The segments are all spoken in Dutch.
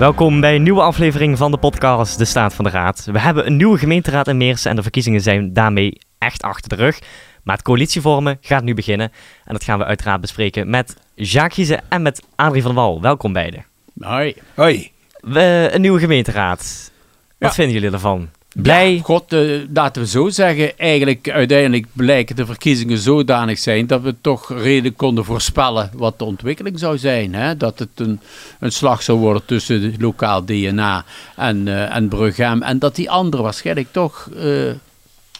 Welkom bij een nieuwe aflevering van de podcast De Staat van de Raad. We hebben een nieuwe gemeenteraad in Meersen en de verkiezingen zijn daarmee echt achter de rug. Maar het coalitievormen gaat nu beginnen en dat gaan we uiteraard bespreken met Jacques Giezen en met Adrie van der Wal. Welkom beiden. Hoi. Hoi. We, een nieuwe gemeenteraad. Wat Ja. vinden jullie ervan? Blij? Ja, God, eh, laten we zo zeggen. Eigenlijk, uiteindelijk blijken de verkiezingen zodanig zijn dat we toch redelijk konden voorspellen wat de ontwikkeling zou zijn. Hè? Dat het een, een slag zou worden tussen lokaal DNA en, eh en Brughem. En dat die anderen waarschijnlijk toch, eh,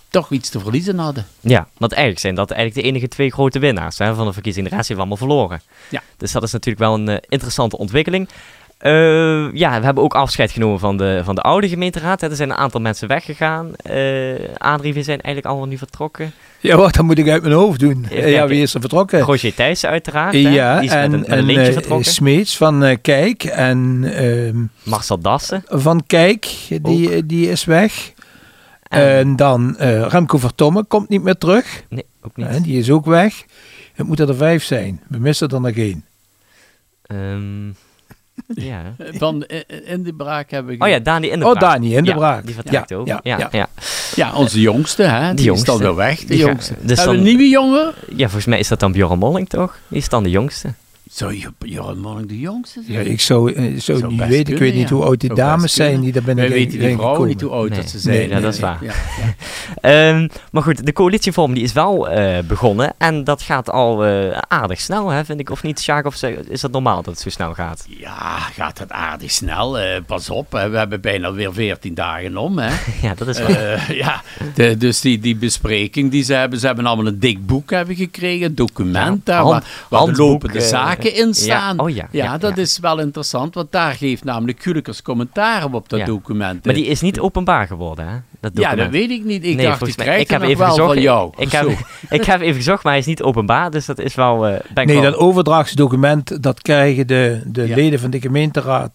toch iets te verliezen hadden. Ja, want eigenlijk zijn dat eigenlijk de enige twee grote winnaars hè, van de verkiezingen. De rest heeft allemaal verloren. Ja. Dus dat is natuurlijk wel een interessante ontwikkeling. Eh, ja, we hebben ook afscheid genomen van de, van de oude gemeenteraad. Hè. Er zijn een aantal mensen weggegaan. Adrie, we zijn eigenlijk allemaal nu vertrokken. Ja, wat, dat moet ik uit mijn hoofd doen. Ja, wie is er vertrokken? Roger Thijssen uiteraard. hè. ja, Die is en, met een, eh, vertrokken. Smeets van Kijk en ehm, Marcel Dassen. van Kijk, die, die is weg. En- En dan Remco Vertomme komt niet meer terug. Nee, ook niet. Die is ook weg. Het moeten er vijf zijn. We missen er nog één. Ehm, ja. Van eh, in de braak hebben we... Oh ja, Dani in de Oh. Dani in de Ja, Braak. Die vertrekt Ja, ook. ja, Ja, ja. ja. Ja, Ja, onze jongste, hè? Die, jongste. is dan weer weg, de jongste. hebben we een nieuwe jongen? volgens mij is dat dan Bjorn Molling toch? Die is dan de jongste. Zou je Joran Molling de jongste zijn? Ja, ik zou, eh, best weten. Ik weet niet ja. hoe oud die dames zijn die daar Wij ik weten die vrouwen niet hoe oud Nee. dat ze zijn. Nee, ja, dat is waar. Ja, Ehm, maar goed, de coalitievorm die is wel eh, begonnen. En dat gaat al eh, aardig snel, hè, vind ik. Of niet, Sjaak? Of is dat normaal dat het zo snel gaat? Ja, gaat het aardig snel. pas op, hè. we hebben bijna weer 14 dagen om. Hè. Ja, dat is. Eh, ja, de- dus die, die bespreking die ze hebben, ze hebben allemaal een dik boek hebben gekregen, een document Ja, hand- waar, waar de lopende eh, zaken in ja, staan. oh ja, ja, dat is wel interessant, want daar geeft namelijk Gulikers commentaar op dat document. maar die is niet openbaar geworden, hè? Dat ja, dat weet ik niet. Ik Nee, dacht, ik mij- krijg ik heb even wel gezocht. van jou. Ik heb, ik heb even gezocht, maar hij is niet openbaar. Dus dat is wel. eh Nee, wel- dat overdrachtsdocument, dat krijgen de, de Ja. leden van de gemeenteraad,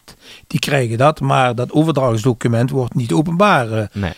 die krijgen dat. Maar dat overdrachtsdocument wordt niet openbaar Nee.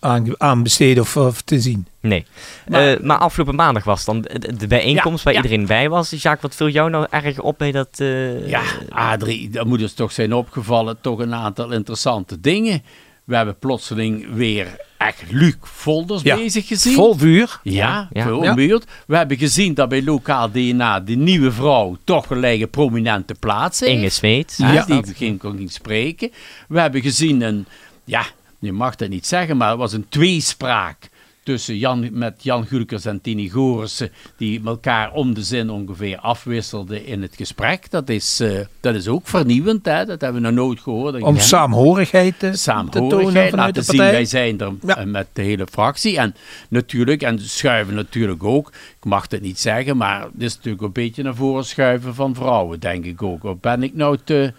aange- aanbesteden of, of te zien. Nee. Maar- Maar, maar afgelopen maandag was dan de, de bijeenkomst Ja, waar ja. iedereen bij was. Jacques, wat viel jou nou erg op bij dat... eh, Ja, Adrie, dat moet dus toch zijn opgevallen. Toch een aantal interessante dingen. We hebben plotseling weer echt Luc Volders Ja, bezig gezien. Vol vuur. Ja, Ja. buurt. We hebben gezien dat bij lokaal DNA de nieuwe vrouw toch gelijk een prominente plaats heeft. Inge Smeets. Hè, Ja. Die ging kon niet spreken. We hebben gezien een, ja, je mag dat niet zeggen, maar het was een tweespraak tussen Jan, met Jan Gulkers en Tini Gorissen, die elkaar om de zin ongeveer afwisselden in het gesprek. Dat is, eh, dat is ook vernieuwend, hè? dat hebben we nog nooit gehoord. Om saamhorigheid te, te tonen Saamhorigheid, laten de zien, wij zijn er Ja. eh, met de hele fractie. En natuurlijk, en schuiven natuurlijk ook, ik mag het niet zeggen, maar het is natuurlijk een beetje naar voren schuiven van vrouwen, denk ik ook. Of ben ik nou te...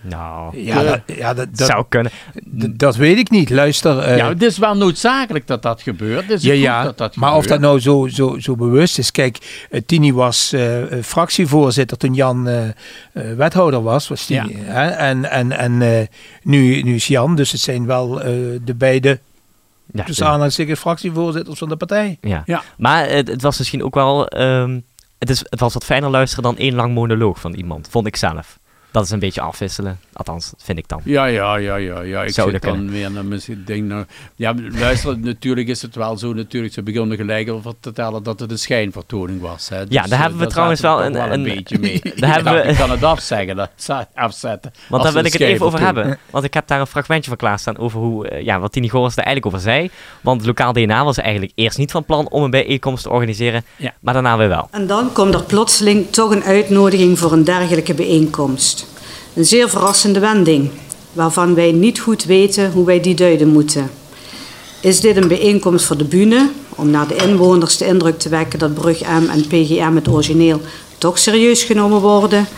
Nou, Ja, dat, ja dat, dat, zou kunnen. dat weet ik niet. Luister. eh, ja, het is wel noodzakelijk dat dat gebeurt. Het is ja, goed ja, dat dat maar of dat nou zo, zo, zo bewust is. Kijk, eh, Tini was eh, fractievoorzitter toen Jan wethouder was. was Tini, hè? En, en, en eh, nu, nu is Jan, dus het zijn wel eh, de beide Ja, dus aanhalingstekens fractievoorzitters van de partij. ja. Ja. Maar het, het was misschien ook wel... ehm, het, is, het was wat fijner luisteren dan één lang monoloog van iemand, vond ik zelf. Dat is een beetje afwisselen. Althans, vind ik dan. Ja, ja, ja, ja, ja. Ik Zou zit dat dan weer naar mijn ding. naar- Ja, luister, natuurlijk is het wel zo. Natuurlijk, ze begonnen gelijk al te vertellen dat het een schijnvertoning was. Hè. Ja, Dus, daar eh, hebben we daar trouwens wel een- een, een- beetje mee. daar Ik hebben we- Ik kan het afzeggen, dat, afzetten. Want daar wil ik het even over hebben. Want ik heb daar een fragmentje van klaarstaan over hoe, eh, ja, wat Tini Goris er eigenlijk over zei. Want lokaal DNA was eigenlijk eerst niet van plan om een bijeenkomst te organiseren. Ja. Maar daarna weer wel. En dan komt er plotseling toch een uitnodiging voor een dergelijke bijeenkomst. Een zeer verrassende wending, waarvan wij niet goed weten hoe wij die duiden moeten. Is dit een bijeenkomst voor de bühne, om naar de inwoners de indruk te wekken dat Brug M en PGM het origineel toch serieus genomen worden?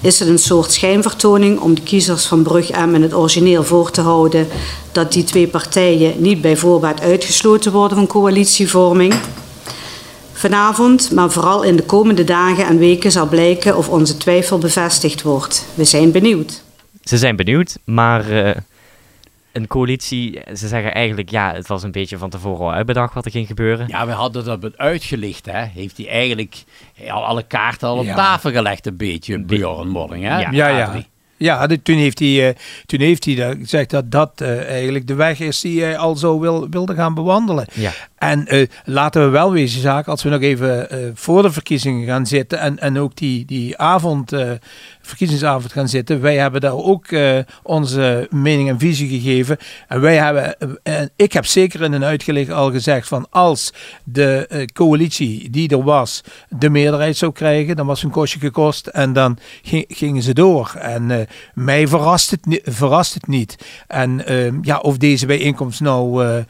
Is het een soort schijnvertoning om de kiezers van Brug M en het origineel voor te houden dat die twee partijen niet bij voorbaat uitgesloten worden van coalitievorming? Vanavond, maar vooral in de komende dagen en weken zal blijken of onze twijfel bevestigd wordt. We zijn benieuwd. Ze zijn benieuwd, maar eh, een coalitie, ze zeggen eigenlijk, ja, het was een beetje van tevoren al uitbedacht wat er ging gebeuren. Ja, we hadden dat uitgelicht, hè. Heeft hij eigenlijk al alle kaarten al op Ja. tafel gelegd, een beetje, Bjorn Molling, hè? Ja. Ja, ja. Ja, de, toen heeft hij, uh, toen heeft hij dat, gezegd dat dat uh, eigenlijk de weg is die hij al zo wil, wilde gaan bewandelen. Ja. En uh, laten we wel wezen zaak, als we nog even voor de verkiezingen gaan zitten en, en ook die, die avond, verkiezingsavond gaan zitten. Wij hebben daar ook onze mening en visie gegeven. En wij hebben, ik heb zeker in een uitgelegd al gezegd van als de coalitie die er was de meerderheid zou krijgen, dan was een kostje gekost en dan gingen ze door. En mij verrast het, verrast het niet. En uh, ja, of deze bijeenkomst nou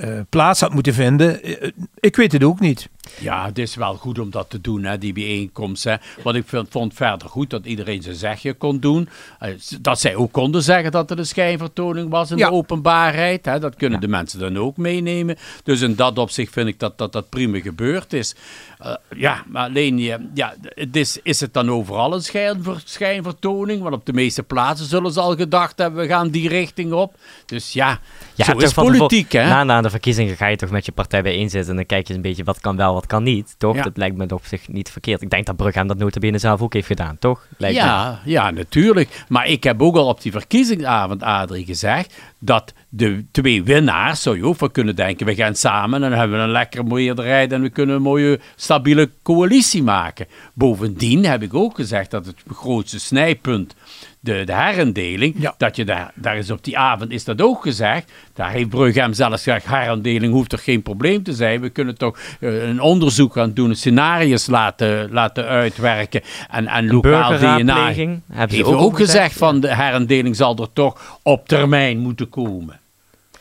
uh, uh, plaats had moeten vinden, uh, ik weet het ook niet. Ja, het is wel goed om dat te doen, hè, die bijeenkomst. Hè. Want ik vind, vond verder goed dat iedereen zijn zegje kon doen. Uh, dat zij ook konden zeggen dat er een schijnvertoning was in ja. de openbaarheid. Hè. Dat kunnen ja. de mensen dan ook meenemen. Dus in dat opzicht vind ik dat dat, dat prima gebeurd is. Uh, ja, maar alleen, ja, het is, is het dan overal een schijnver, schijnvertoning? Want op de meeste plaatsen zullen ze al gedacht hebben, we gaan die richting op. Dus ja, ja zo is politiek, hè? Na, na de verkiezingen ga je toch met je partij bijeenzetten en dan kijk je een beetje wat kan wel, wat kan niet, toch? Ja. Dat lijkt me op zich niet verkeerd. Ik denk dat Brugge dat notabene zelf ook heeft gedaan, toch? Lijkt ja, me. ja, natuurlijk. Maar ik heb ook al op die verkiezingsavond, Adrie, gezegd dat de twee winnaars, zou je ook van kunnen denken, we gaan samen en dan hebben we een lekkere meerderheid en we kunnen een mooie stabiele coalitie maken. Bovendien heb ik ook gezegd dat het grootste snijpunt de, de herindeling, ja. dat je daar, daar is op die avond is dat ook gezegd. Daar heeft Brugge zelfs gezegd, herindeling hoeft er geen probleem te zijn. We kunnen toch uh, een onderzoek gaan doen, scenario's laten, laten uitwerken. En, en lokaal DNA hebben ze ook, ook gezegd van de herindeling zal er toch op termijn moeten komen.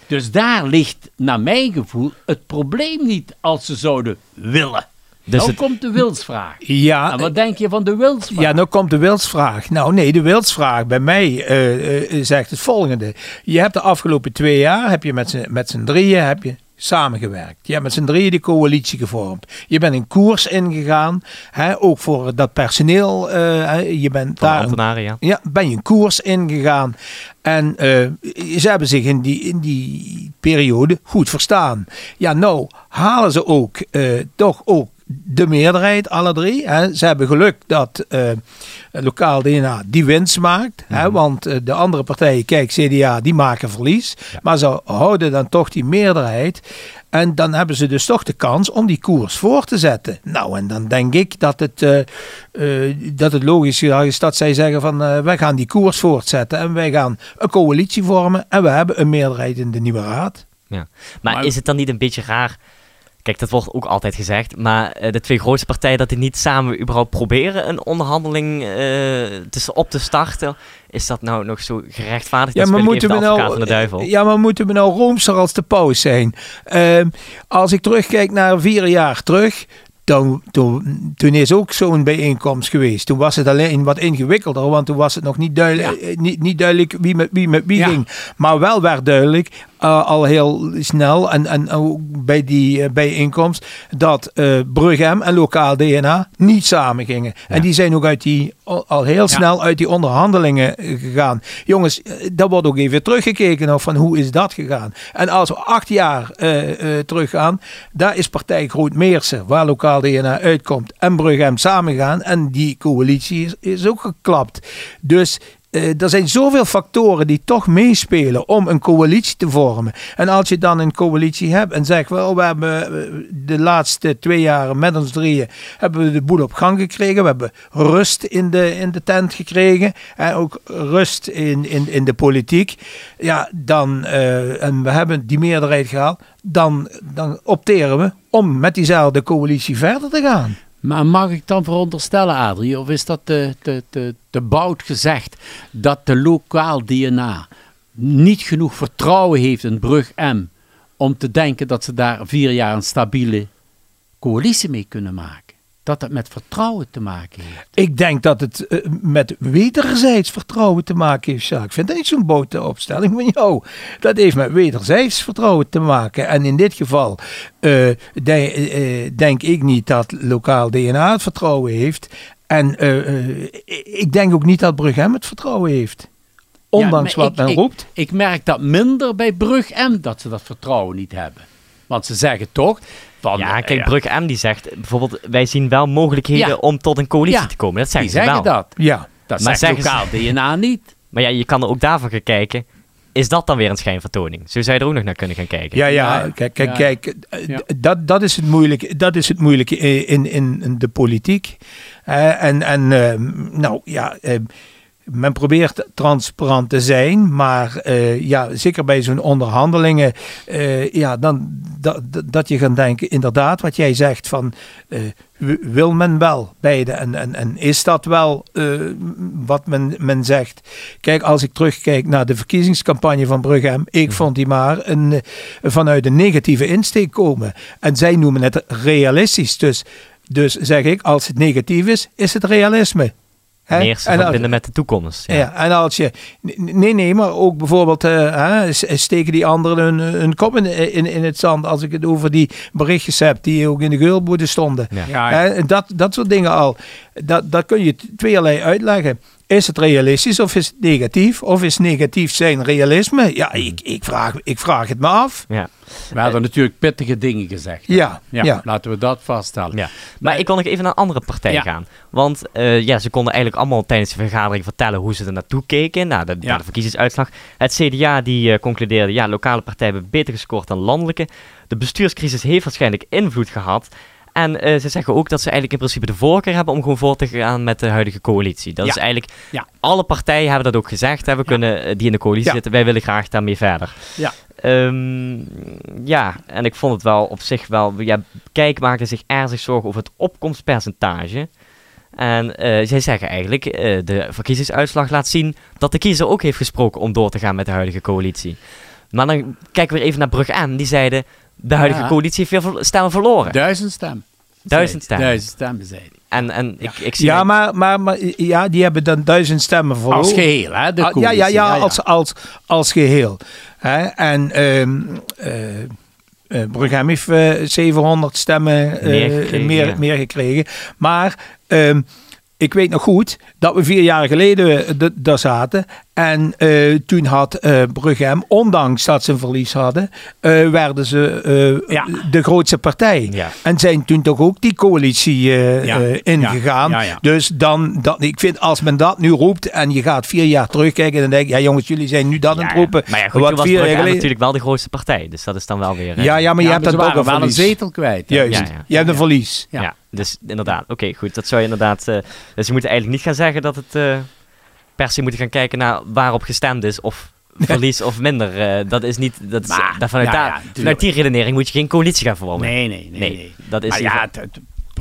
Dus daar ligt, naar mijn gevoel, het probleem niet als ze zouden willen. Dus nou het... komt de wilsvraag. Ja. En wat denk je van de wilsvraag? Ja, nou komt de wilsvraag. Nou nee, de wilsvraag bij mij uh, uh, zegt het volgende. Je hebt de afgelopen twee jaar, heb je met z'n drieën, heb je samengewerkt. Je hebt met z'n drieën die coalitie gevormd. Je bent een koers ingegaan, hè, ook voor dat personeel. Uh, je bent Van daar ambtenaren, ja. ja. ben je een koers ingegaan. En uh, ze hebben zich in die, in die periode goed verstaan. Ja, nou halen ze ook uh, toch ook de meerderheid, alle drie. Hè. Ze hebben geluk dat uh, lokaal DNA die winst maakt. Mm -hmm. hè, want uh, de andere partijen, kijk, CDA, die maken verlies. Ja. Maar ze houden dan toch die meerderheid. En dan hebben ze dus toch de kans om die koers voor te zetten. Nou, en dan denk ik dat het, uh, dat het logisch is dat zij zeggen van wij gaan die koers voortzetten. En wij gaan een coalitie vormen. En we hebben een meerderheid in de nieuwe raad. Ja. Maar, maar is het dan niet een beetje raar... Kijk, dat wordt ook altijd gezegd. Maar uh, de twee grootste partijen, dat die niet samen überhaupt proberen een onderhandeling uh, te, op te starten. Is dat nou nog zo gerechtvaardigd? Ja, maar moeten we nou, ja, maar moeten we nou roomser als de paus zijn? Uh, als ik terugkijk naar vier jaar terug, toen, toen, toen, is ook zo'n bijeenkomst geweest. Toen was het alleen wat ingewikkelder, want toen was het nog niet duidelijk, ja. niet, niet duidelijk wie met wie, met wie ja. ging. Maar wel werd duidelijk, uh, al heel snel en, en ook bij die uh, bijeenkomst, dat uh, Brughem en lokaal DNA niet samen gingen. Ja. En die zijn ook uit die, al, heel snel uit die onderhandelingen gegaan. Jongens, daar wordt ook even teruggekeken of van hoe is dat gegaan. En als we acht jaar teruggaan, daar is partij Groot Meersen, waar lokaal DNA uitkomt, en Brughem samengaan. En die coalitie is, is ook geklapt. Dus uh, er zijn zoveel factoren die toch meespelen om een coalitie te vormen. En als je dan een coalitie hebt en zegt, wel, we hebben de laatste twee jaren met ons drieën hebben we de boel op gang gekregen. We hebben rust in de, in de tent gekregen. En ook rust in, in, in de politiek. Ja, dan, uh, en we hebben die meerderheid gehaald. Dan, dan opteren we om met diezelfde coalitie verder te gaan. Maar mag ik dan veronderstellen, Adrie, of is dat te, te, te, te bout gezegd, dat de lokaal DNA niet genoeg vertrouwen heeft in Brug M om te denken dat ze daar vier jaar een stabiele coalitie mee kunnen maken? Dat het met vertrouwen te maken heeft. Ik denk dat het uh, met wederzijds vertrouwen te maken heeft, Jacques. Ik vind dat niet zo'n boute opstelling van jou. Dat heeft met wederzijds vertrouwen te maken. En in dit geval uh, de, uh, denk ik niet dat lokaal DNA het vertrouwen heeft. En ik denk ook niet dat Brughem het vertrouwen heeft. Ondanks ja, wat ik, men ik, roept. Ik merk dat minder bij Brug M dat ze dat vertrouwen niet hebben. Want ze zeggen toch, van, ja, kijk, ja. Brugge M die zegt bijvoorbeeld, wij zien wel mogelijkheden ja. om tot een coalitie ja. te komen. Dat zeggen die ze zeggen wel. dat. Ja. Dat maar zegt lokaal DNA niet. Maar ja, je kan er ook daarvan gaan kijken. Is dat dan weer een schijnvertoning? Zo zou je er ook nog naar kunnen gaan kijken. Ja, ja, Ja, kijk, kijk, kijk eh, Ja. dat, dat, is het moeilijke, dat is het moeilijke in, in, in de politiek. Eh, en en eh, nou ja, eh, men probeert transparant te zijn, maar eh, ja, zeker bij zo'n onderhandelingen, eh, ja, dan dat, je gaat denken, inderdaad, wat jij zegt van eh, wil men wel beide en, en, en is dat wel wat men, men zegt? Kijk, als ik terugkijk naar de verkiezingscampagne van Brughem, ik vond die maar een, vanuit een negatieve insteek komen. En zij noemen het realistisch. Dus, dus zeg ik, als het negatief is, is het realisme. Hè? Meer ze verbinden met de toekomst. Ja. ja. en als je. Nee, nee, maar ook bijvoorbeeld. eh, hè, s- steken die anderen hun, hun kop in, in, in het zand. Als ik het over die berichtjes heb. die ook in de geulboede stonden. Ja. Ja, Hè, en dat, dat soort dingen al. Dat, dat kun je tweeërlei uitleggen. Is het realistisch of is het negatief? Of is negatief zijn realisme? Ja, ik, ik, vraag, ik vraag het me af. Ja. We hadden natuurlijk pittige dingen gezegd. Ja, Ja, ja. laten we dat vaststellen. Ja. Maar ik wil nog even naar een andere partij Ja. gaan. Want eh, ja, ze konden eigenlijk allemaal tijdens de vergadering vertellen hoe ze er naartoe keken. Naar de, Ja. naar de verkiezingsuitslag. Het CDA die eh, concludeerde, ja, lokale partijen hebben beter gescoord dan landelijke. De bestuurscrisis heeft waarschijnlijk invloed gehad. En eh, ze zeggen ook dat ze eigenlijk in principe de voorkeur hebben om gewoon voor te gaan met de huidige coalitie. Dat Ja. is eigenlijk, Ja. alle partijen hebben dat ook gezegd. Hè, we kunnen, eh, die in de coalitie zitten, wij willen graag daarmee verder. Ja. Ehm, ja, en ik vond het wel op zich wel. Ja, Kijk maakte zich ernstig zorgen over het opkomstpercentage. En eh, zij zeggen eigenlijk, de verkiezingsuitslag laat zien dat de kiezer ook heeft gesproken om door te gaan met de huidige coalitie. Maar dan kijken we weer even naar Brug M. Die zeiden, de huidige Ja. coalitie heeft veel stemmen verloren. Duizend stemmen. Duizend stemmen. Duizend stemmen, zei hij. En, en ik, ik zie... Ja, maar, maar, maar ja, die hebben dan duizend stemmen voor. Als geheel, hè? De Ah, ja, ja, coalitie. ja, als, als, als geheel. Hè? En ehm eh eh, Brughem heeft eh, 700 stemmen eh, Meer gekregen, meer, ja. meer gekregen. Maar ehm, ik weet nog goed dat we vier jaar geleden eh, daar zaten. En eh, toen had eh Brughem, ondanks dat ze een verlies hadden, eh, werden ze eh, Ja. de grootste partij. Ja. En zijn toen toch ook die coalitie eh, Ja. eh, ingegaan. Ja, ja, ja. Dus dan, dat, ik vind als men dat nu roept en je gaat vier jaar terugkijken, dan denk ik, ja jongens, jullie zijn nu dat aan het roepen. Maar ja, goed, wat toen was vier jaar geleden- natuurlijk wel de grootste partij. Dus dat is dan wel weer... Ja, ja, maar je hebt ze ook een wel een verlies. zetel kwijt. hè? Juist, Ja, ja. je hebt een verlies. Ja. Ja. dus inderdaad. Oké, goed. Dat zou je inderdaad... eh, dus je moet eigenlijk niet gaan zeggen dat het eh, per se moeten gaan kijken naar waarop gestemd is of verlies of minder. Eh, dat is niet... Dat is, Maar, vanuit, ja, daar- ja, vanuit die redenering moet je geen coalitie gaan vormen. Nee, nee, nee. Nee, nee. dat is maar ja, het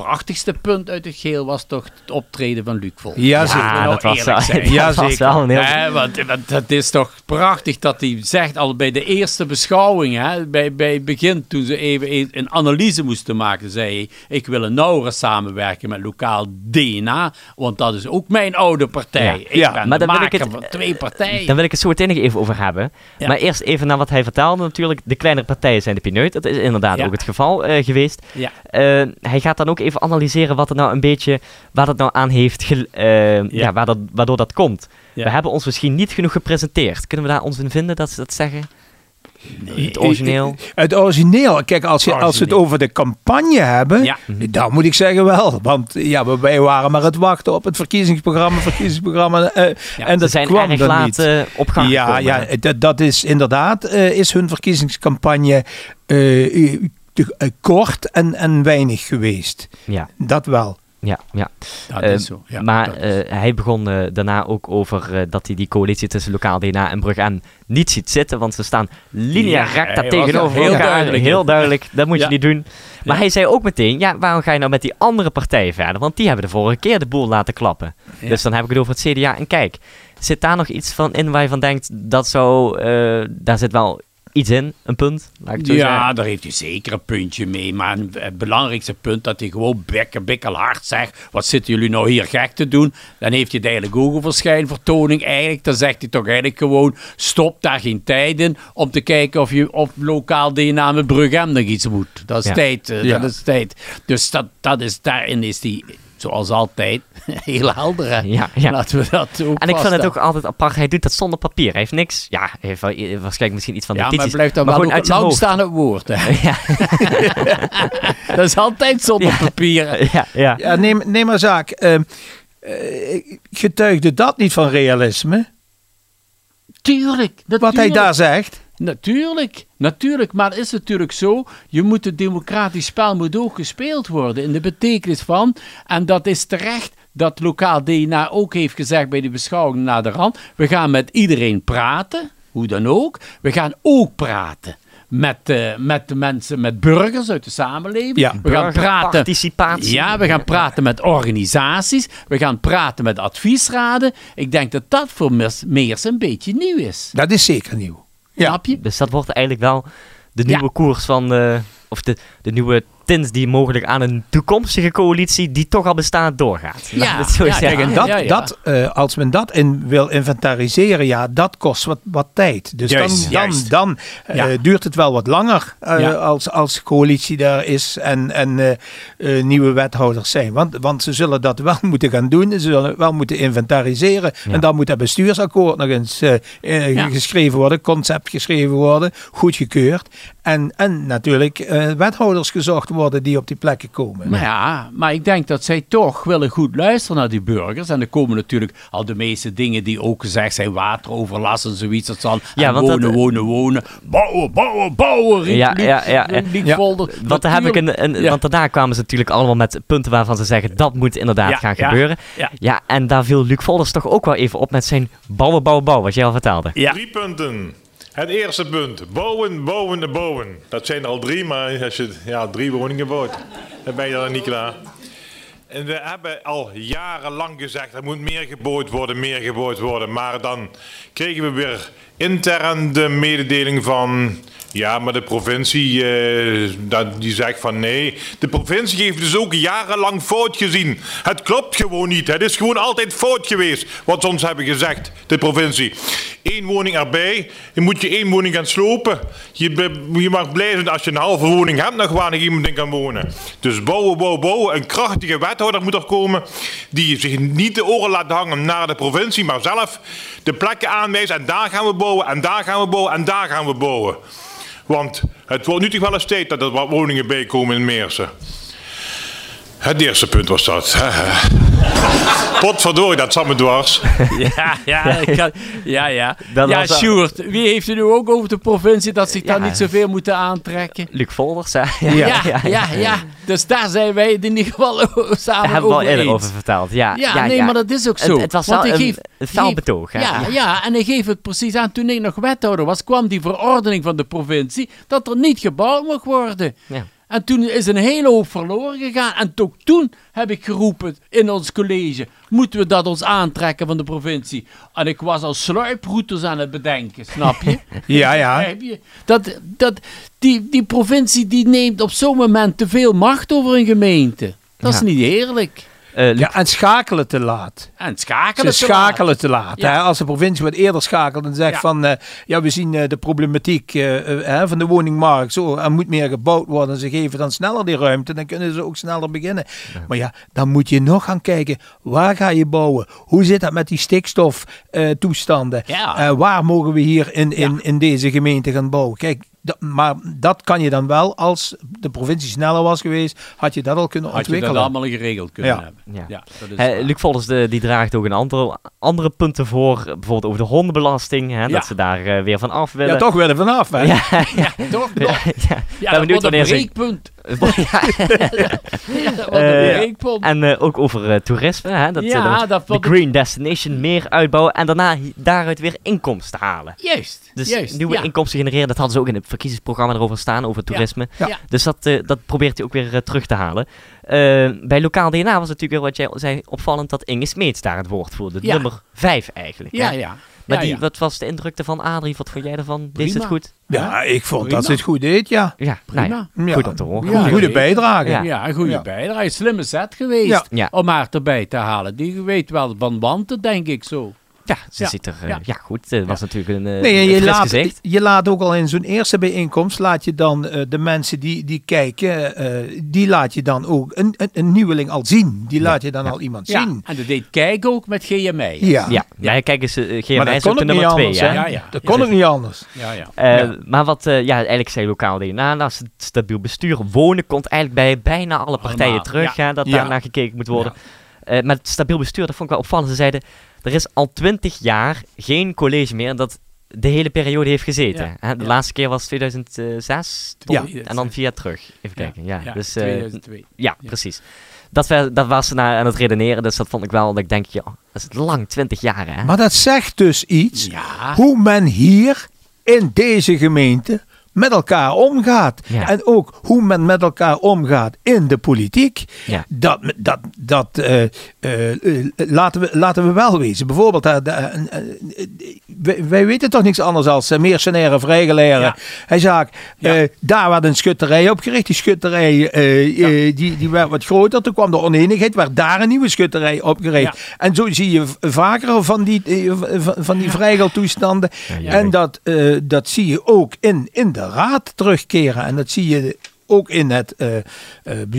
prachtigste punt uit het geheel was toch het optreden van Luc Vol. Ja, Ja, zeker. nou dat was, eerlijk wel, dat Ja, was zeker. wel een heel... Ja, want, want het is toch prachtig dat hij zegt al bij de eerste beschouwing, hè, bij, bij het begin toen ze even een, analyse moesten maken, zei hij, ik wil een nauwere samenwerking met lokaal DNA, want dat is ook mijn oude partij. Ja. Ik Ja, ben maar de dan wil ik maker het- van twee partijen. Daar wil ik het zo meteen nog even over hebben. Ja. Maar eerst even naar wat hij vertelde natuurlijk. De kleinere partijen zijn de pineut. Dat is inderdaad Ja. ook het geval eh, geweest. Ja. Eh, hij gaat dan ook even analyseren wat er nou een beetje, waar dat nou aan heeft, gel- eh, ja. waar dat, waardoor dat komt. Ja. We hebben ons misschien niet genoeg gepresenteerd. Kunnen we daar ons in vinden dat ze dat zeggen? Nee. Het origineel. Het origineel, kijk, als, je, als we het over de campagne hebben, Ja. dan moet ik zeggen wel. Want ja, we- wij waren maar het wachten op het verkiezingsprogramma, verkiezingsprogramma. eh, en dat zijn kwam erg laat niet. eh, op gang Ja, gekomen, ja dat, dat is inderdaad, eh, is hun verkiezingscampagne eh, eh, te- eh, kort en, en weinig geweest. ja, Dat wel. ja, ja. Dat is zo. Ja, maar dat is- eh, hij begon eh, daarna ook over eh, dat hij die coalitie tussen lokaal DNA en Brugge M niet ziet zitten. Want ze staan linea Ja, recta tegenover er heel elkaar. duidelijk heel duidelijk, dat moet Ja. je niet doen. Maar Ja. hij zei ook meteen, ja, waarom ga je nou met die andere partijen verder? Want die hebben de vorige keer de boel laten klappen. Ja. Dus dan heb ik het over het CDA. En kijk, zit daar nog iets van in waar je van denkt, dat zo, eh, daar zit wel iets in, een punt, laat ik het zo ja, zeggen. daar heeft hij zeker een puntje mee. Maar een- het belangrijkste punt dat hij gewoon bekken, bikkelhard zegt. Wat zitten jullie nou hier gek te doen? Dan heeft hij het eigenlijk ook over schijnvertoning. Eigenlijk, dan zegt hij toch eigenlijk gewoon: stop daar geen tijd in om te kijken of je op lokaal DNA met Brughem nog iets moet. Dat is Ja. tijd. eh, Ja. Dat is tijd. Dus dat, dat is, daarin is hij, zoals altijd, heel helder. hè. Ja, ja. Laten we dat ook En ik vind het ook altijd apart, hij doet dat zonder papier. Hij heeft niks, ja, hij heeft wel, eh, waarschijnlijk misschien iets van Ja, maar blijft dan wel gewoon ook uit lang hoofd. staan het woord. Hè. Ja, Dat is altijd zonder Ja. papieren. ja, ja. Ja, neem, neem maar zaak. eh, getuigde dat niet van realisme? Tuurlijk. Wat hij daar zegt. Natuurlijk, natuurlijk. Maar het is natuurlijk zo, je moet het democratisch spel moet ook gespeeld worden in de betekenis van, en dat is terecht dat lokaal DNA ook heeft gezegd bij de beschouwing naar de rand, we gaan met iedereen praten, hoe dan ook. We gaan ook praten met, eh, met de mensen, met burgers uit de samenleving. Ja. we gaan praten. Participatie. Ja, we gaan praten met organisaties. We gaan praten met adviesraden. Ik denk dat dat voor Meers een beetje nieuw is. Dat is zeker nieuw. Ja. Snap je? Dus dat wordt eigenlijk wel de Ja. nieuwe koers van, de, of de, de nieuwe tint die mogelijk aan een toekomstige coalitie die toch al bestaat doorgaat. Ja, zo ja, zeggen. Kijk, en dat, ja, ja. dat eh, als men dat in wil inventariseren, ja, dat kost wat, wat tijd. Dus Juist, dan, juist. dan, eh, duurt het wel wat langer eh, Ja. als, als coalitie daar is en, en nieuwe wethouders zijn. Want, want ze zullen dat wel moeten gaan doen. Ze zullen het wel moeten inventariseren. Ja. En dan moet dat bestuursakkoord nog eens Ja. geschreven worden, concept geschreven worden, goedgekeurd. En, en natuurlijk eh, wethouders gezocht worden die op die plekken komen. Maar ja, maar ik denk dat zij toch willen goed luisteren naar die burgers. En er komen natuurlijk al de meeste dingen die ook gezegd zijn. Wateroverlast en zoiets. Dat Ja, dat- wonen, wonen, wonen. Bouwen, bouwen, bouwen. riep Ja, Luc- ja, ja, ja. Want, daar heb ik een, een, Ja. want daarna kwamen ze natuurlijk allemaal met punten waarvan ze zeggen dat moet inderdaad Ja, gaan ja, gebeuren. ja. ja, en daar viel Luc Volders toch ook wel even op met zijn bouwen, bouwen, bouwen, wat jij al vertelde. Ja. Drie punten. Het eerste punt. Bouwen, bouwen en bouwen. Dat zijn er al drie, maar als je ja, drie woningen bouwt, dan ben je dan niet klaar. En we hebben al jarenlang gezegd, er moet meer gebouwd worden, meer gebouwd worden. Maar dan kregen we weer intern de mededeling van... Ja, maar de provincie eh, die zegt van nee. De provincie heeft dus ook jarenlang fout gezien. Het klopt gewoon niet. Het is gewoon altijd fout geweest. Wat ze ons hebben gezegd, de provincie. Eén woning erbij. Dan moet je één woning gaan slopen. Je, je mag blij zijn als je een halve woning hebt nog waar nog iemand in kan wonen. Dus bouwen, bouwen, bouwen. Een krachtige wethouder moet er komen. Die zich niet de oren laat hangen naar de provincie. Maar zelf de plekken aanwijst. En daar gaan we bouwen. En daar gaan we bouwen. En daar gaan we bouwen. Want het wordt nu toch wel eens tijd dat er wat woningen bij komen in Meersen. Het eerste punt was dat. Potverdorie, dat zat me dwars. Ja, ja, ik kan- ja, ja. Dat ja, Sjoerd, wie heeft er nu ook over de provincie dat zich daar Ja. niet zoveel moeten aantrekken? Luc Volders, hè? Ja, ja, ja, Dus daar zijn wij het in ieder geval samen Daar hebben we al over eerder eens. over verteld. Ja, Ja, nee, maar dat is ook Het- zo. Het, was Want wel een, geef- een fel geef- betoog. hè? Ja, ja, en ik geef het precies aan. Toen ik nog wethouder was, kwam die verordening van de provincie dat er niet gebouwd mocht worden. Ja. En toen is een hele hoop verloren gegaan. En ook toen heb ik geroepen in ons college: moeten we dat ons aantrekken van de provincie? En ik was al sluiproutes aan het bedenken, snap je? Ja, ja. Dat, dat, die, die provincie die neemt op zo'n moment te veel macht over een gemeente. Dat is niet eerlijk. Eh, Ja, en schakelen te laat. En schakelen. Ze te laat. schakelen te laat. Ja. Hè? Als de provincie wat eerder schakelt en zegt Ja. van... eh, ja, we zien eh, de problematiek hè, van de woningmarkt. Zo, er moet meer gebouwd worden. Ze geven dan sneller die ruimte. Dan kunnen ze ook sneller beginnen. Maar ja, dan moet je nog gaan kijken. Waar ga je bouwen? Hoe zit dat met die stikstoftoestanden? Ja. Eh, waar mogen we hier in, in, in deze gemeente gaan bouwen? Kijk, dat, maar dat kan je dan wel. Als de provincie sneller was geweest, had je dat al kunnen Had je dat ontwikkelen. allemaal geregeld kunnen Ja. hebben. Ja. Ja, dat is. Luc Volders de, die draagt ook een aantal andere punten voor. Bijvoorbeeld over de hondenbelasting. Hè, Ja. Dat ze daar eh, weer van af willen. Ja, toch weer er vanaf. Hè? Ja, ja, Toch? ja, toch? ja. Ja, ben benieuwd dat wordt een wanneer ze-. Ja, Eh. En eh, ook over eh, toerisme. Hè, dat Ja, de, dat de Green Destination meer uitbouwen. En daarna daaruit weer inkomsten halen. Juist, Dus juist. nieuwe ja. inkomsten genereren. Dat hadden ze ook in het verkiezingsprogramma erover staan. Over toerisme. Ja. Ja. Dus dat, dat probeert hij ook weer terug te halen. Eh, bij lokaal DNA was het natuurlijk weer wat jij zei opvallend dat Inge Smeets daar het woord voerde. Ja. Nummer 5 eigenlijk. Ja, hè? ja. Maar ja, die, ja. wat was de indruk van Adrie? Wat vond jij ervan? Deed ze het goed? Ja, ik vond Prima. dat ze het goed deed, ja. Ja, Prima. nou ja, goed om te horen. Ja, Goede, goede bijdrage. Ja. Ja, een goede Ja. bijdrage. Slimme set geweest Ja. Ja. om haar erbij te halen. Die weet wel van wanten, denk ik zo. Ja, ze Ja. ziet er... eh, Ja. ja. goed. Het was natuurlijk een, eh, Nee, je laat, gezicht. je laat ook al in zo'n eerste bijeenkomst, laat je dan eh, de mensen die, die kijken, eh, die laat je dan ook een, een, een nieuweling al zien. Die laat je dan al iemand Ja, zien. en dat deed Kijk ook met GMI. Ja, Ja, ja. kijk eens, uh, GMI dat is ook de nummer 2, anders. hè? hè? Ja, ja. Dat kon ook niet anders. Ja, ja. Eh, Ja. Maar wat, eh, ja, eigenlijk zei lokaal DNA, nou, st- stabiel bestuur, wonen komt eigenlijk bij bijna alle partijen Allemaal, terug, dat Ja. daar naar gekeken moet worden. Eh, maar het stabiel bestuur, dat vond ik wel opvallend. Ze zeiden, er is al twintig jaar geen college meer, dat de hele periode heeft gezeten. Ja? De ja. laatste keer was 2006. Ja. En dan vier jaar terug. Even kijken. Ja, Ja, dus, eh, 2002. ja, Ja. precies. Dat, we, dat was ze naar aan het redeneren, dus dat vond ik wel, dat ik denk, ja, dat is lang, 20 jaar hè. Maar dat zegt dus iets Ja. hoe men hier in deze gemeente met elkaar omgaat. Ja. En ook hoe men met elkaar omgaat in de politiek. Ja. Dat, dat, dat eh, eh, eh, laten, we, laten we wel wezen. Bijvoorbeeld, wij, wij weten toch niks anders als mercenaire vrijgeleren. Ja. Hij eh, daar werd een schutterij opgericht. Die schutterij die, die werd wat groter. Toen kwam de oneenigheid, werd daar een nieuwe schutterij opgericht. En zo zie je vaker van die, van, van die vrijgeltoestanden. En dat, dat zie je ook in, in de raad terugkeren. En dat zie je ook in het eh, eh,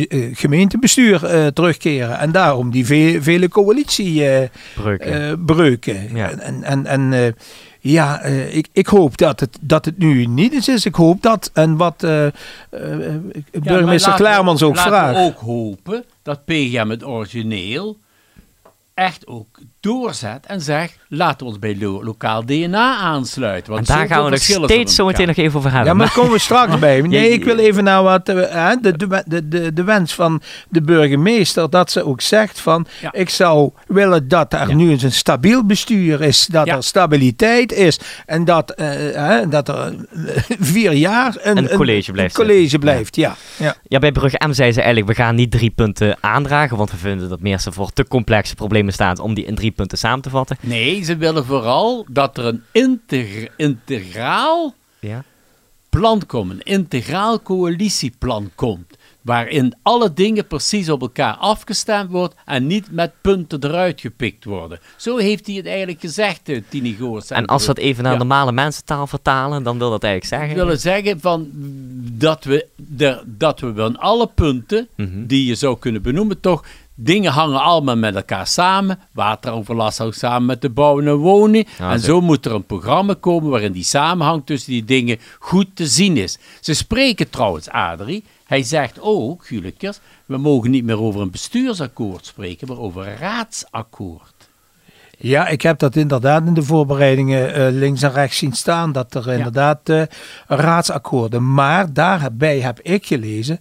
eh, gemeentebestuur eh, terugkeren. En daarom die ve- vele coalitiebreuken. Breuken. Ja. En, en, en, eh, ja, ik, ik hoop dat het, dat het nu niet eens is. Ik hoop dat, en wat eh, eh, eh, burgemeester Klaarmans ook laten vraagt. we ook hopen dat PGM het origineel echt ook doorzet en zegt, laten we ons bij lo- lokaal DNA aansluiten. En Want daar gaan we nog steeds zo meteen nog even over hebben. Ja, maar daar komen we straks bij. Nee, ik wil even naar wat eh, hè, de, de, de, de, de wens van de burgemeester. Dat ze ook zegt van Ja. ik zou willen dat er Ja. nu eens een stabiel bestuur is. Dat Ja. er stabiliteit is. En dat, eh, hè, dat er eh, vier jaar een, Een college blijft een college blijft, ja. ja. Ja, bij Brugge M zei ze eigenlijk, we gaan niet drie punten aandragen, want we vinden dat Meersen voor te complexe problemen staat om die in drie punten samen te vatten. Nee, ze willen vooral dat er een integ- integraal Ja. plan komt, een integraal coalitieplan komt. Waarin alle dingen precies op elkaar afgestemd wordt en niet met punten eruit gepikt worden. Zo heeft hij het eigenlijk gezegd, eh, Tini Goors. En als we dat even naar Ja. normale mensentaal vertalen, dan wil dat eigenlijk zeggen... wil zeggen van, dat, we de, dat we van alle punten Mhm. die je zou kunnen benoemen, toch dingen hangen allemaal met elkaar samen. Wateroverlast hangt samen met de bouwen en wonen. Ja, en zo. moet er een programma komen waarin die samenhang tussen die dingen goed te zien is. Ze spreken trouwens, Adrie, hij zegt ook, Gulikers, we mogen niet meer over een bestuursakkoord spreken, maar over een raadsakkoord. Ja, ik heb dat inderdaad in de voorbereidingen eh, links en rechts zien staan. Dat er inderdaad eh, raadsakkoorden. Maar daarbij heb ik gelezen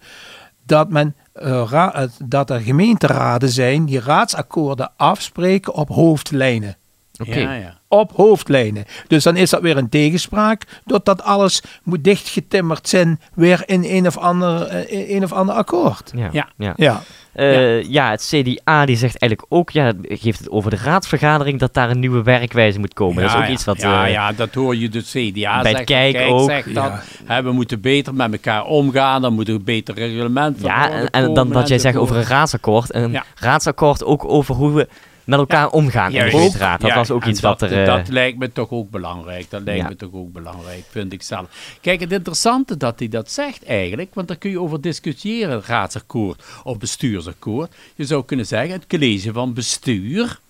dat, men, eh, eh, dat er gemeenteraden zijn die raadsakkoorden afspreken op hoofdlijnen. Oké. Ja, ja. Op hoofdlijnen. Dus dan is dat weer een tegenspraak. Doordat alles moet dichtgetimmerd zijn weer in een of ander, eh, een of ander akkoord. Ja. Ja. Ja. Ja. Eh, ja. het CDA die zegt eigenlijk ook, ja, geeft het over de raadsvergadering, dat daar een nieuwe werkwijze moet komen. dat is ook iets wat... Ja, eh, ja, dat hoor je de CDA bij zegt. Kijk Kijk ook. zegt dat. Hè, we moeten beter met elkaar omgaan. Dan moet er een beter reglement van Ja, en, en dan dat jij zegt over een raadsakkoord. Een raadsakkoord ook over hoe we met elkaar omgaan in de gemeenteraad. Dat Ja, was ook iets dat, wat er... eh, Dat lijkt me toch ook belangrijk. Dat lijkt Ja. me toch ook belangrijk, vind ik zelf. Kijk, het interessante dat hij dat zegt eigenlijk, want daar kun je over discussiëren, raadsakkoord of bestuursakkoord. Je zou kunnen zeggen, het college van bestuur,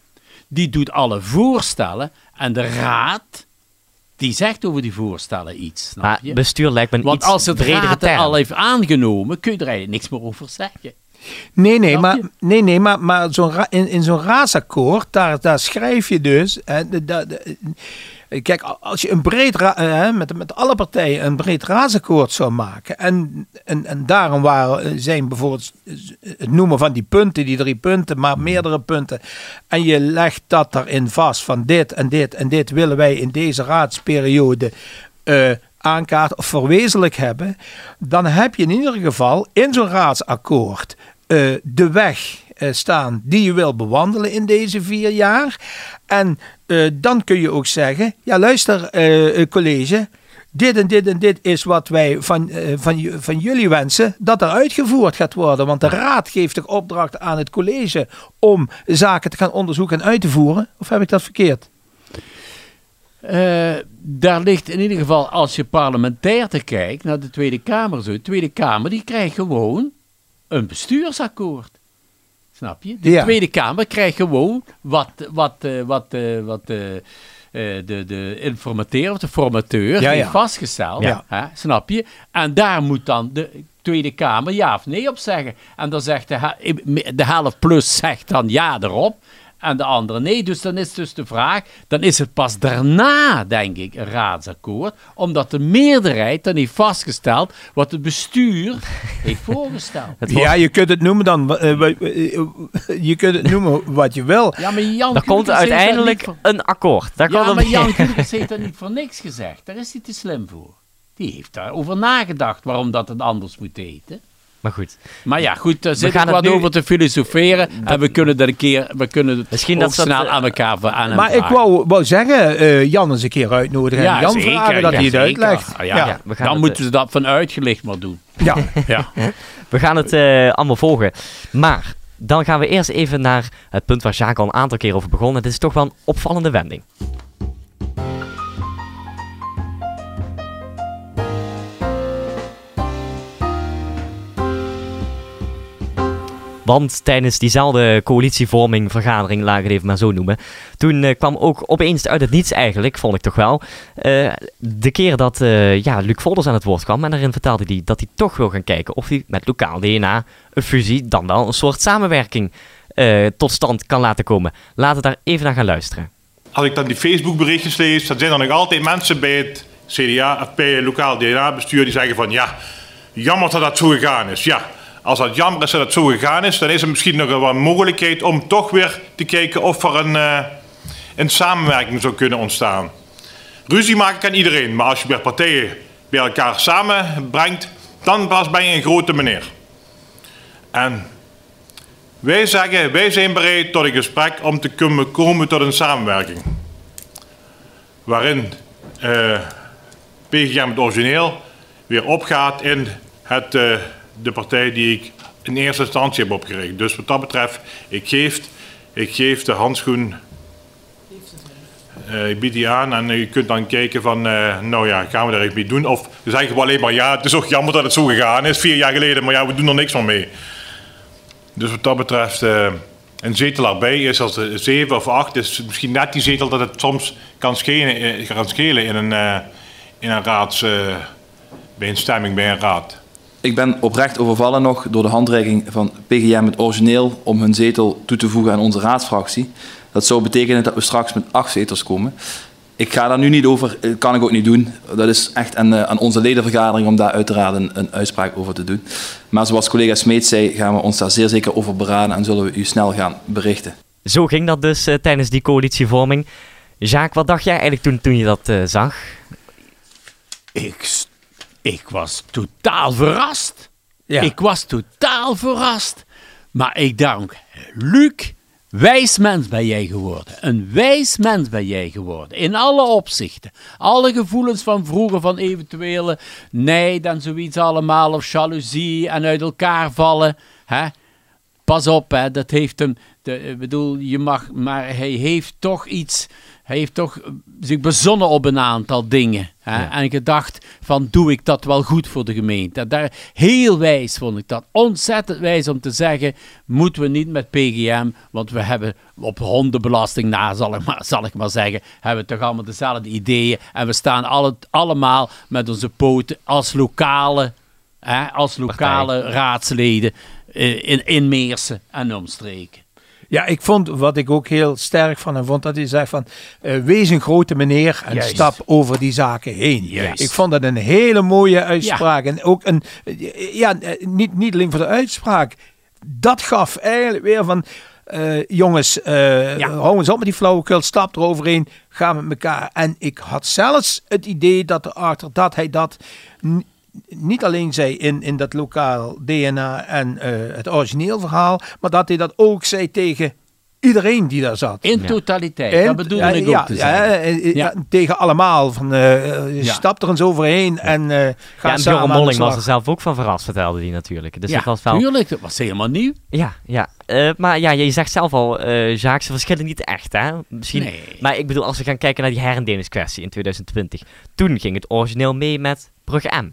die doet alle voorstellen en de raad, die zegt over die voorstellen iets, snap maar je? bestuur lijkt me een Want iets als het raad het al heeft aangenomen, kun je er eigenlijk niks meer over zeggen. Nee, nee, maar, nee, nee, maar, maar zo'n in, in zo'n raadsakkoord, daar, daar schrijf je dus. Hè, de, de- de- kijk, als je een breed eh, hè, met, met alle partijen een breed raadsakkoord zou maken. En, en, en daarom waren, eh, zijn bijvoorbeeld het noemen van die punten, die drie punten, maar meerdere punten. En je legt dat erin vast van dit en dit en dit willen wij in deze raadsperiode. eh aankaart of verwezenlijk hebben, dan heb je in ieder geval in zo'n raadsakkoord eh, de weg eh, staan die je wil bewandelen in deze vier jaar. En eh, dan kun je ook zeggen, ja luister college, dit en dit en dit is wat wij van, van, van jullie wensen dat er uitgevoerd gaat worden. Want de raad geeft de opdracht aan het college om zaken te gaan onderzoeken en uit te voeren. Of heb ik dat verkeerd? Daar ligt in ieder geval, als je parlementair te kijkt naar de Tweede Kamer, zo. De Tweede Kamer die krijgt gewoon een bestuursakkoord. Snap je? De Ja. Tweede Kamer krijgt gewoon wat, wat, eh, wat, eh, wat eh, de, de informateur of de formateur Ja, heeft ja. vastgesteld. Hè, snap je? En daar moet dan de Tweede Kamer ja of nee op zeggen. En dan zegt de, de helft plus zegt dan ja erop. En de andere nee. Dus dan is dus de vraag, dan is het pas daarna, denk ik, een raadsakkoord. Omdat de meerderheid dan heeft vastgesteld wat het bestuur heeft voorgesteld. Ja, je kunt het noemen dan. eh, eh, je kunt het noemen wat je wil. Ja, maar Jan Er komt Kuipers heeft dat uiteindelijk niet voor- een akkoord. Daar kan Ja, maar Jan Kuipers heeft dat niet voor niks gezegd. Daar is hij te slim voor. Die heeft daarover nagedacht waarom dat het anders moet heten. Maar goed, Maar ja, goed, daar zit gaan ik wat nu- over te filosoferen. en we kunnen dat een keer, we kunnen het Misschien ook dat ze dat, snel eh, aan elkaar aan Maar ik wou, wou zeggen, eh, Jan eens een keer uitnodigen. Ja, en Jan zeker, vragen dat ja, hij het zeker. uitlegt. Ah, ja, Ja. Ja, we gaan Dan het, moeten ze dat van uitgelicht maar doen. Ja. Ja. we gaan het eh, allemaal volgen. Maar dan gaan we eerst even naar het punt waar Jacques al een aantal keer over begon. Het is toch wel een opvallende wending. Want tijdens diezelfde coalitievorming, vergadering, laat ik het even maar zo noemen. Toen eh, kwam ook opeens uit het niets eigenlijk, vond ik toch wel. eh, de keer dat eh, ja, Luc Volders aan het woord kwam. En daarin vertelde hij dat hij toch wil gaan kijken of hij met lokaal DNA een fusie, dan wel een soort samenwerking tot stand kan laten komen. Laten we daar even naar gaan luisteren. Als ik dan die Facebook berichtjes lees, dan zijn er nog altijd mensen bij het CDA of bij het lokaal DNA-bestuur die zeggen van ja, jammer dat dat zo gegaan is. Ja, als dat jammer is dat het zo gegaan is, dan is er misschien nog wel een mogelijkheid om toch weer te kijken of er een, eh, een samenwerking zou kunnen ontstaan. Ruzie maken kan iedereen, maar als je weer partijen bij elkaar samenbrengt, dan pas ben je een grote meneer. En wij zeggen, wij zijn bereid tot een gesprek om te kunnen komen tot een samenwerking. Waarin eh PGM het origineel weer opgaat in het, eh, de partij die ik in eerste instantie heb opgericht. Dus wat dat betreft, ik geef, ik geef de handschoen, eh, ik bied die aan en u kunt dan kijken van, eh, nou ja, gaan we daar iets mee doen? Of we zeggen alleen maar, ja, het is ook jammer dat het zo gegaan is, vier jaar geleden, maar ja, we doen er niks meer mee. Dus wat dat betreft, eh, een zetel erbij is als zeven of acht, is misschien net die zetel dat het soms kan schelen, kan in een, in een een stemming bij een raad. Ik ben oprecht overvallen nog door de handreiking van PGM het origineel om hun zetel toe te voegen aan onze raadsfractie. Dat zou betekenen dat we straks met acht zetels komen. Ik ga daar nu niet over, dat kan ik ook niet doen. Dat is echt aan, eh, aan onze ledenvergadering om daar uiteraard een, een uitspraak over te doen. Maar zoals collega Smeet zei, gaan we ons daar zeer zeker over beraden en zullen we u snel gaan berichten. Zo ging dat dus eh, tijdens die coalitievorming. Jacques, wat dacht jij eigenlijk toen, toen je dat eh, zag? Ik, ik was totaal verrast. Ja. Ik was totaal verrast. Maar ik dank Luc, wijs mens ben jij geworden. Een wijs mens ben jij geworden. In alle opzichten. Alle gevoelens van vroeger, van eventuele nijd en zoiets allemaal. Of jaloezie en uit elkaar vallen. Hè? Pas op, hè, dat heeft hem. De, ik bedoel, je mag, maar hij heeft toch iets. Hij heeft toch eh, zich bezonnen op een aantal dingen. Hè, En gedacht: van doe ik dat wel goed voor de gemeente? Daar, heel wijs vond ik dat. Ontzettend wijs om te zeggen: moeten we niet met PGM, want we hebben op hondenbelasting na, zal ik maar, zal ik maar zeggen, hebben we toch allemaal dezelfde ideeën. En we staan alle, allemaal met onze poten als lokale hè, als lokale raadsleden eh, in, in Meersen en omstreken. Ja, ik vond wat ik ook heel sterk van hem vond, dat hij zei van eh, wees een grote meneer en Juist. stap over die zaken heen. Juist. Ik vond dat een hele mooie uitspraak. En ook een, eh, ja, eh, niet, niet alleen voor de uitspraak. Dat gaf eigenlijk weer van, jongens, Ja. hou eens op met die flauwekul, stap eroverheen, ga met elkaar. En ik had zelfs het idee dat erachter, dat hij dat niet alleen zei in, in dat lokaal DNA en eh, het origineel verhaal, maar dat hij dat ook zei tegen iedereen die daar zat. In Ja. totaliteit, En- dat bedoelde ja, ik ook ja, te ja, zeggen. eh, eh, Ja. ja, tegen allemaal. Van, Ja. Stap er eens overheen en eh, ga Ja, en samen de Molling was er zelf ook van verrast, vertelde hij natuurlijk. Dus ja, dat was wel... tuurlijk, dat was helemaal nieuw. Ja, ja. Eh, maar ja, je zegt zelf al, eh Jacques, ze verschillen niet echt, hè? Misschien... Nee. Maar ik bedoel, als we gaan kijken naar die herendelingskwestie in 2020. Toen ging het origineel mee met Brugge M.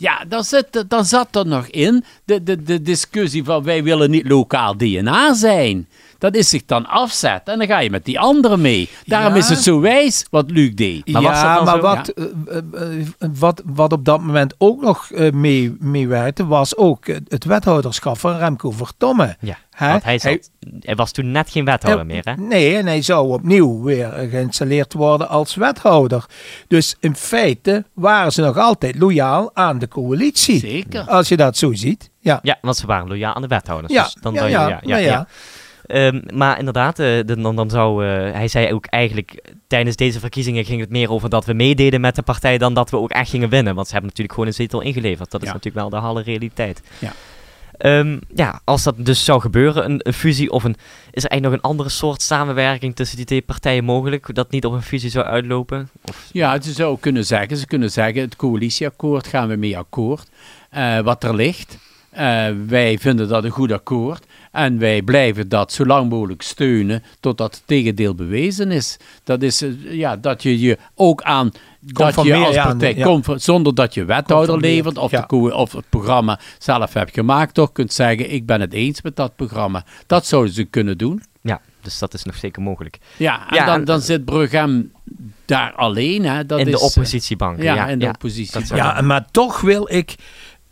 Ja, dan, zit, dan zat er nog in de, de, de discussie van wij willen niet lokaal DNA zijn. Dat is zich dan afzet en dan ga je met die anderen mee. Daarom Ja. is het zo wijs wat Luc deed. Maar was dat ja, dan maar zo? wat, eh, eh, eh, wat, wat op dat moment ook nog eh, mee, meewerkte, was ook het wethouderschap van Remco Vertomme. Ja. Want hij, zat, hij, was toen net geen wethouder meer, hè? Nee, en hij zou opnieuw weer geïnstalleerd worden als wethouder. Dus in feite waren ze nog altijd loyaal aan de coalitie. Zeker. Als je dat zo ziet. Ja, Ja, want ze waren loyaal aan de wethouders. ja, dus dan ja, je- ja, ja, ja, nou ja. Ehm, maar inderdaad, eh, de- dan, dan zou, eh, hij zei ook eigenlijk tijdens deze verkiezingen ging het meer over dat we meededen met de partij dan dat we ook echt gingen winnen. Want ze hebben natuurlijk gewoon een zetel ingeleverd. Dat is Ja. natuurlijk wel de halle realiteit. Ja. Ehm, ja, als dat dus zou gebeuren, een, een fusie of een... Is er eigenlijk nog een andere soort samenwerking tussen die twee partijen mogelijk? Dat niet op een fusie zou uitlopen? Of, Ja, ze zou kunnen zeggen, ze kunnen zeggen, het coalitieakkoord gaan we mee akkoord. Eh, wat er ligt, eh, wij vinden dat een goed akkoord. En wij blijven dat zo lang mogelijk steunen totdat het tegendeel bewezen is. Dat is eh, ja, dat je je ook aan dat je als partij, ja. zonder dat je wethouder levert of, ja. de of het programma zelf hebt gemaakt, toch kunt zeggen, ik ben het eens met dat programma. Dat zouden ze kunnen doen. ja, dus dat is nog zeker mogelijk. Ja, en Ja, dan, en- dan zit Brughem daar alleen. Hè. Dat in is, de eh, oppositiebanken. Ja, Ja, in de ja. oppositie. Ja, maar toch wil ik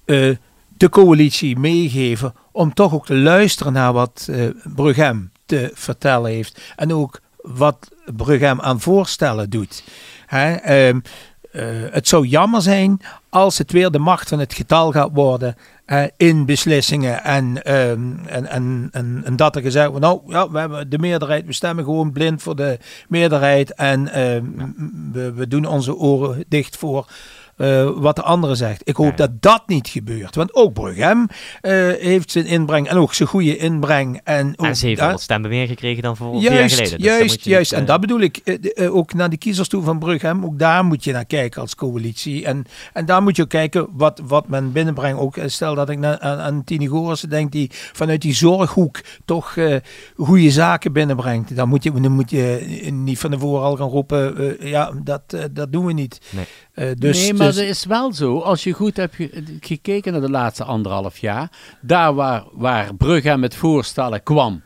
eh, de coalitie meegeven om toch ook te luisteren naar wat eh Brughem te vertellen heeft. En ook wat Brughem aan voorstellen doet. Hè, ehm, eh, het zou jammer zijn als het weer de macht van het getal gaat worden in beslissingen. En, ehm, en, en, en, en dat er gezegd wordt, nou ja, we hebben de meerderheid, we stemmen gewoon blind voor de meerderheid. En ehm, we, we doen onze oren dicht voor eh, wat de andere zegt. Ik hoop Ja. dat dat niet gebeurt. Want ook Brughem eh, heeft zijn inbreng en ook zijn goede inbreng. En, ook En ze heeft daar- al stemmen meer gekregen dan voor vier jaar Juist, geleden. Dus juist, juist. niet, En eh, dat bedoel ik ook naar de kiezers toe van Brughem. Ook daar moet je naar kijken als coalitie. En, en daar moet je ook kijken wat, wat men binnenbrengt. Ook stel dat ik na- aan, aan Tini Gorissen denk, die vanuit die zorghoek toch eh, goede zaken binnenbrengt. Dan moet je, dan moet je niet van tevoren al gaan roepen, eh, ja, dat, dat doen we niet. Nee. Eh, dus, nee, maar dus- het is wel zo. Als je goed hebt ge- gekeken naar de laatste anderhalf jaar. Daar waar, waar Brugge met voorstellen kwam.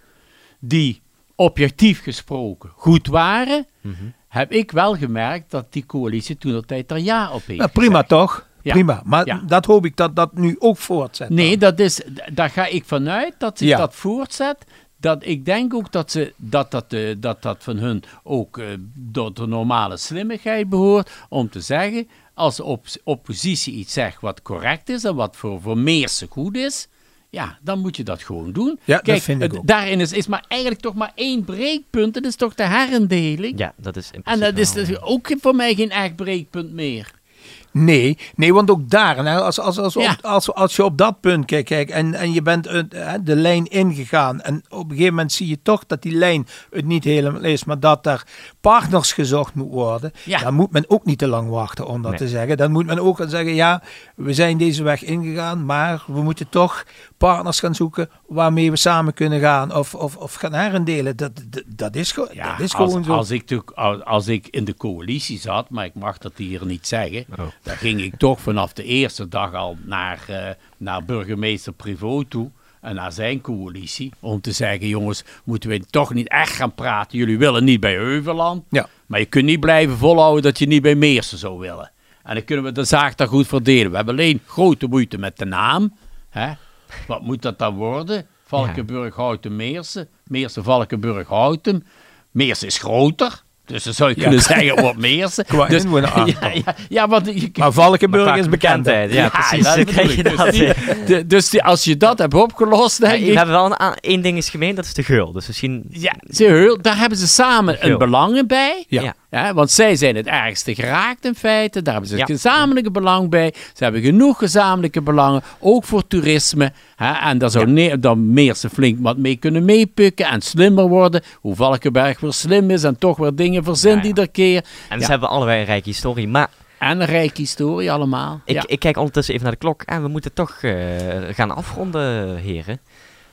Die objectief gesproken goed waren. mhm. Heb ik wel gemerkt dat die coalitie toen de tijd er ja op heeft. nou, prima gezegd. toch? Ja. Prima. Maar Ja. dat hoop ik dat dat nu ook voortzet. Nee, dan. dat is, daar ga ik vanuit dat zich Ja. dat voortzet. Dat ik denk ook dat, ze, dat, dat, eh, dat dat van hun ook eh, door de normale slimmigheid behoort. Om te zeggen, als de op, oppositie iets zegt wat correct is en wat voor, voor Meersen goed is. Ja, dan moet je dat gewoon doen. Ja, dat Kijk, vind ik het- ook. daarin is, is maar eigenlijk toch maar één breekpunt. Dat is toch de herindeling. Ja, dat is in en dat is wel- dus ook voor mij geen echt breekpunt meer. Nee, nee, want ook daar, nou, als, als, als, Ja. op- als, als je op dat punt kijkt kijk, en, en je bent eh, de lijn ingegaan en op een gegeven moment zie je toch dat die lijn het niet helemaal is, maar dat er partners gezocht moet worden, Ja. dan moet men ook niet te lang wachten om dat Nee. te zeggen. Dan moet men ook gaan zeggen, ja, we zijn deze weg ingegaan, maar we moeten toch partners gaan zoeken waarmee we samen kunnen gaan of, of, of gaan herendelen. Dat, dat, dat is, Ja, dat is als, gewoon zo. Als ik, als ik in de coalitie zat, maar ik mag dat hier niet zeggen, Oh. Dan ging ik toch vanaf de eerste dag al naar, eh, naar burgemeester Privot toe en naar zijn coalitie. Om te zeggen, jongens, moeten we toch niet echt gaan praten? Jullie willen niet bij Heuveland, Ja. maar je kunt niet blijven volhouden dat je niet bij Meersen zou willen. En dan kunnen we de zaak daar goed verdelen. We hebben alleen grote moeite met de naam. Hè? Wat moet dat dan worden? Valkenburg, Houten, Meersen. Meersen, Valkenburg, Houten. Meersen is groter. Dus dan zou je kunnen zeggen op Meersen. Qua dus, ja, ja, ja, want je, Maar Valkenburg Maar is bekendheid, Ja, precies. dat krijg je. Dus, de- dus die- als je dat hebt opgelost, Ja, denk we ik, hebben wel een één ding is gemeen, dat is de geul. Dus misschien... ja, ze heel- daar hebben ze samen een belangen bij. Ja. Ja. Ja, want zij zijn het ergste geraakt in feite. Daar hebben ze Ja. gezamenlijke belang bij. Ze hebben genoeg gezamenlijke belangen, ook voor toerisme. En daar zou ne- dan Meersen flink wat mee kunnen meepikken en slimmer worden. Hoe Valkenberg weer slim is en toch weer dingen verzint Ja, ja. iedere keer. En Ja. ze hebben allebei een rijke historie. Maar En een rijke historie allemaal. ik, ja. ik kijk ondertussen even naar de klok. En we moeten toch eh, gaan afronden, heren.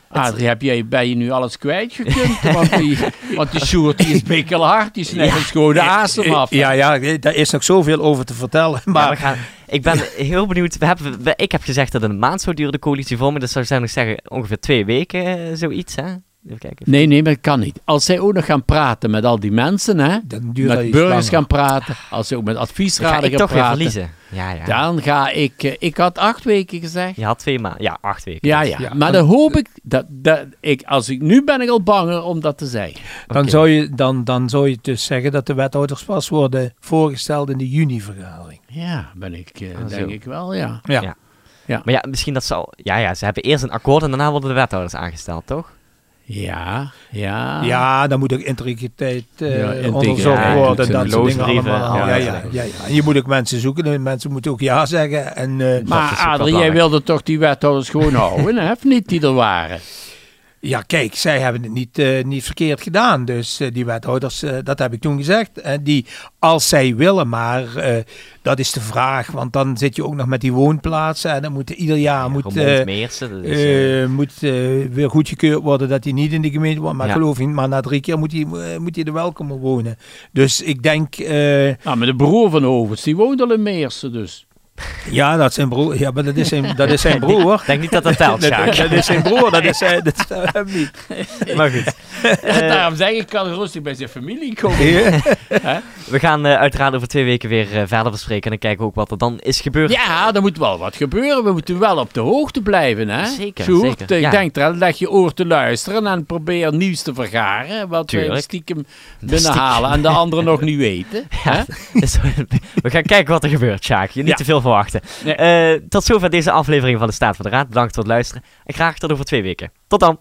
Adrie, heb jij, ben je nu alles kwijtgekund? want die, want die Sjoerd die is mikkelhard, die snijdt gewoon de asem af. Ja, ja, daar is nog zoveel over te vertellen. Maar we gaan, ik ben heel benieuwd. We hebben, we- ik heb gezegd dat het een maand zou duren, de coalitievorming. Dat zou zijn nog zeggen ongeveer twee weken, eh, zoiets. Hè? Even kijken. Nee, nee, maar dat kan niet. Als zij ook nog gaan praten met al die mensen, hè, Dan duurt dat met burgers langer. gaan praten, als ze ook met Dan ga adviesraden ik gaan toch weer praten, verliezen. Ja, ja. dan ga ik... eh, Ik had acht weken gezegd. Je had twee maanden. Ja, acht weken. Ja, ja. Ja, maar dan- hoop ik dat, dat ik, als ik nu ben ik al banger om dat te zeggen. Dan, zou je, dan, dan zou je dus zeggen dat de wethouders pas worden voorgesteld in de juni-vergadering. Ja, ben ik, eh, Ah, zo. denk ik wel, ja. Ja. Ja. Ja. Maar ja, misschien dat ze al... Ja, ja, ze hebben eerst een akkoord en daarna worden de wethouders aangesteld, toch? Ja, ja. Ja, dan moet ook integriteit eh, Ja, integriteit, onderzocht ja, worden. Dat soort dingen allemaal. ja, Ja, ja. ja, ja, ja. En je moet ook mensen zoeken en mensen moeten ook ja zeggen. En, eh, Maar is ook wel Adrie, jij wilde toch die wethouders gewoon houden, hè? Of niet, die er waren? Ja, kijk, zij hebben het niet, eh, niet verkeerd gedaan. Dus eh, die wethouders, eh, dat heb ik toen gezegd. En die, als zij willen, maar eh, dat is de vraag. Want dan zit je ook nog met die woonplaatsen. En dan moet ieder jaar moet, Remond eh, Meersen, dat is, eh, eh, moet weer goedgekeurd worden dat hij niet in de gemeente woont. Maar Ja. geloof je, maar na drie keer moet hij, moet hij er wel komen wonen. Dus ik denk, eh, Nou, maar de broer van Ovens, die woont al in Meersen dus. Ja, dat is zijn broer. Ja, maar dat is zijn, dat is zijn broer. Ik denk niet dat dat telt, Dat, Sjaak. dat is zijn broer, dat is, zijn- dat is hem niet. Maar goed. Daarom zeg ik, ik kan rustig bij zijn familie komen. We gaan eh, uiteraard over twee weken weer eh, verder bespreken. En dan kijken we ook wat er dan is gebeurd. Ja, er moet wel wat gebeuren. We moeten wel op de hoogte blijven, hè? Zeker, Sjoerd, zeker, ik ja. denk er, leg je oor te luisteren en probeer nieuws te vergaren. Wat we Tuurlijk. stiekem binnenhalen en de anderen nog niet weten. Dus we gaan kijken wat er gebeurt, Sjaak. Je niet Ja. te veel verwachten. Nee. Eh, tot zover deze aflevering van de Staat van de Raad. Bedankt voor het luisteren. En graag tot over twee weken. Tot dan.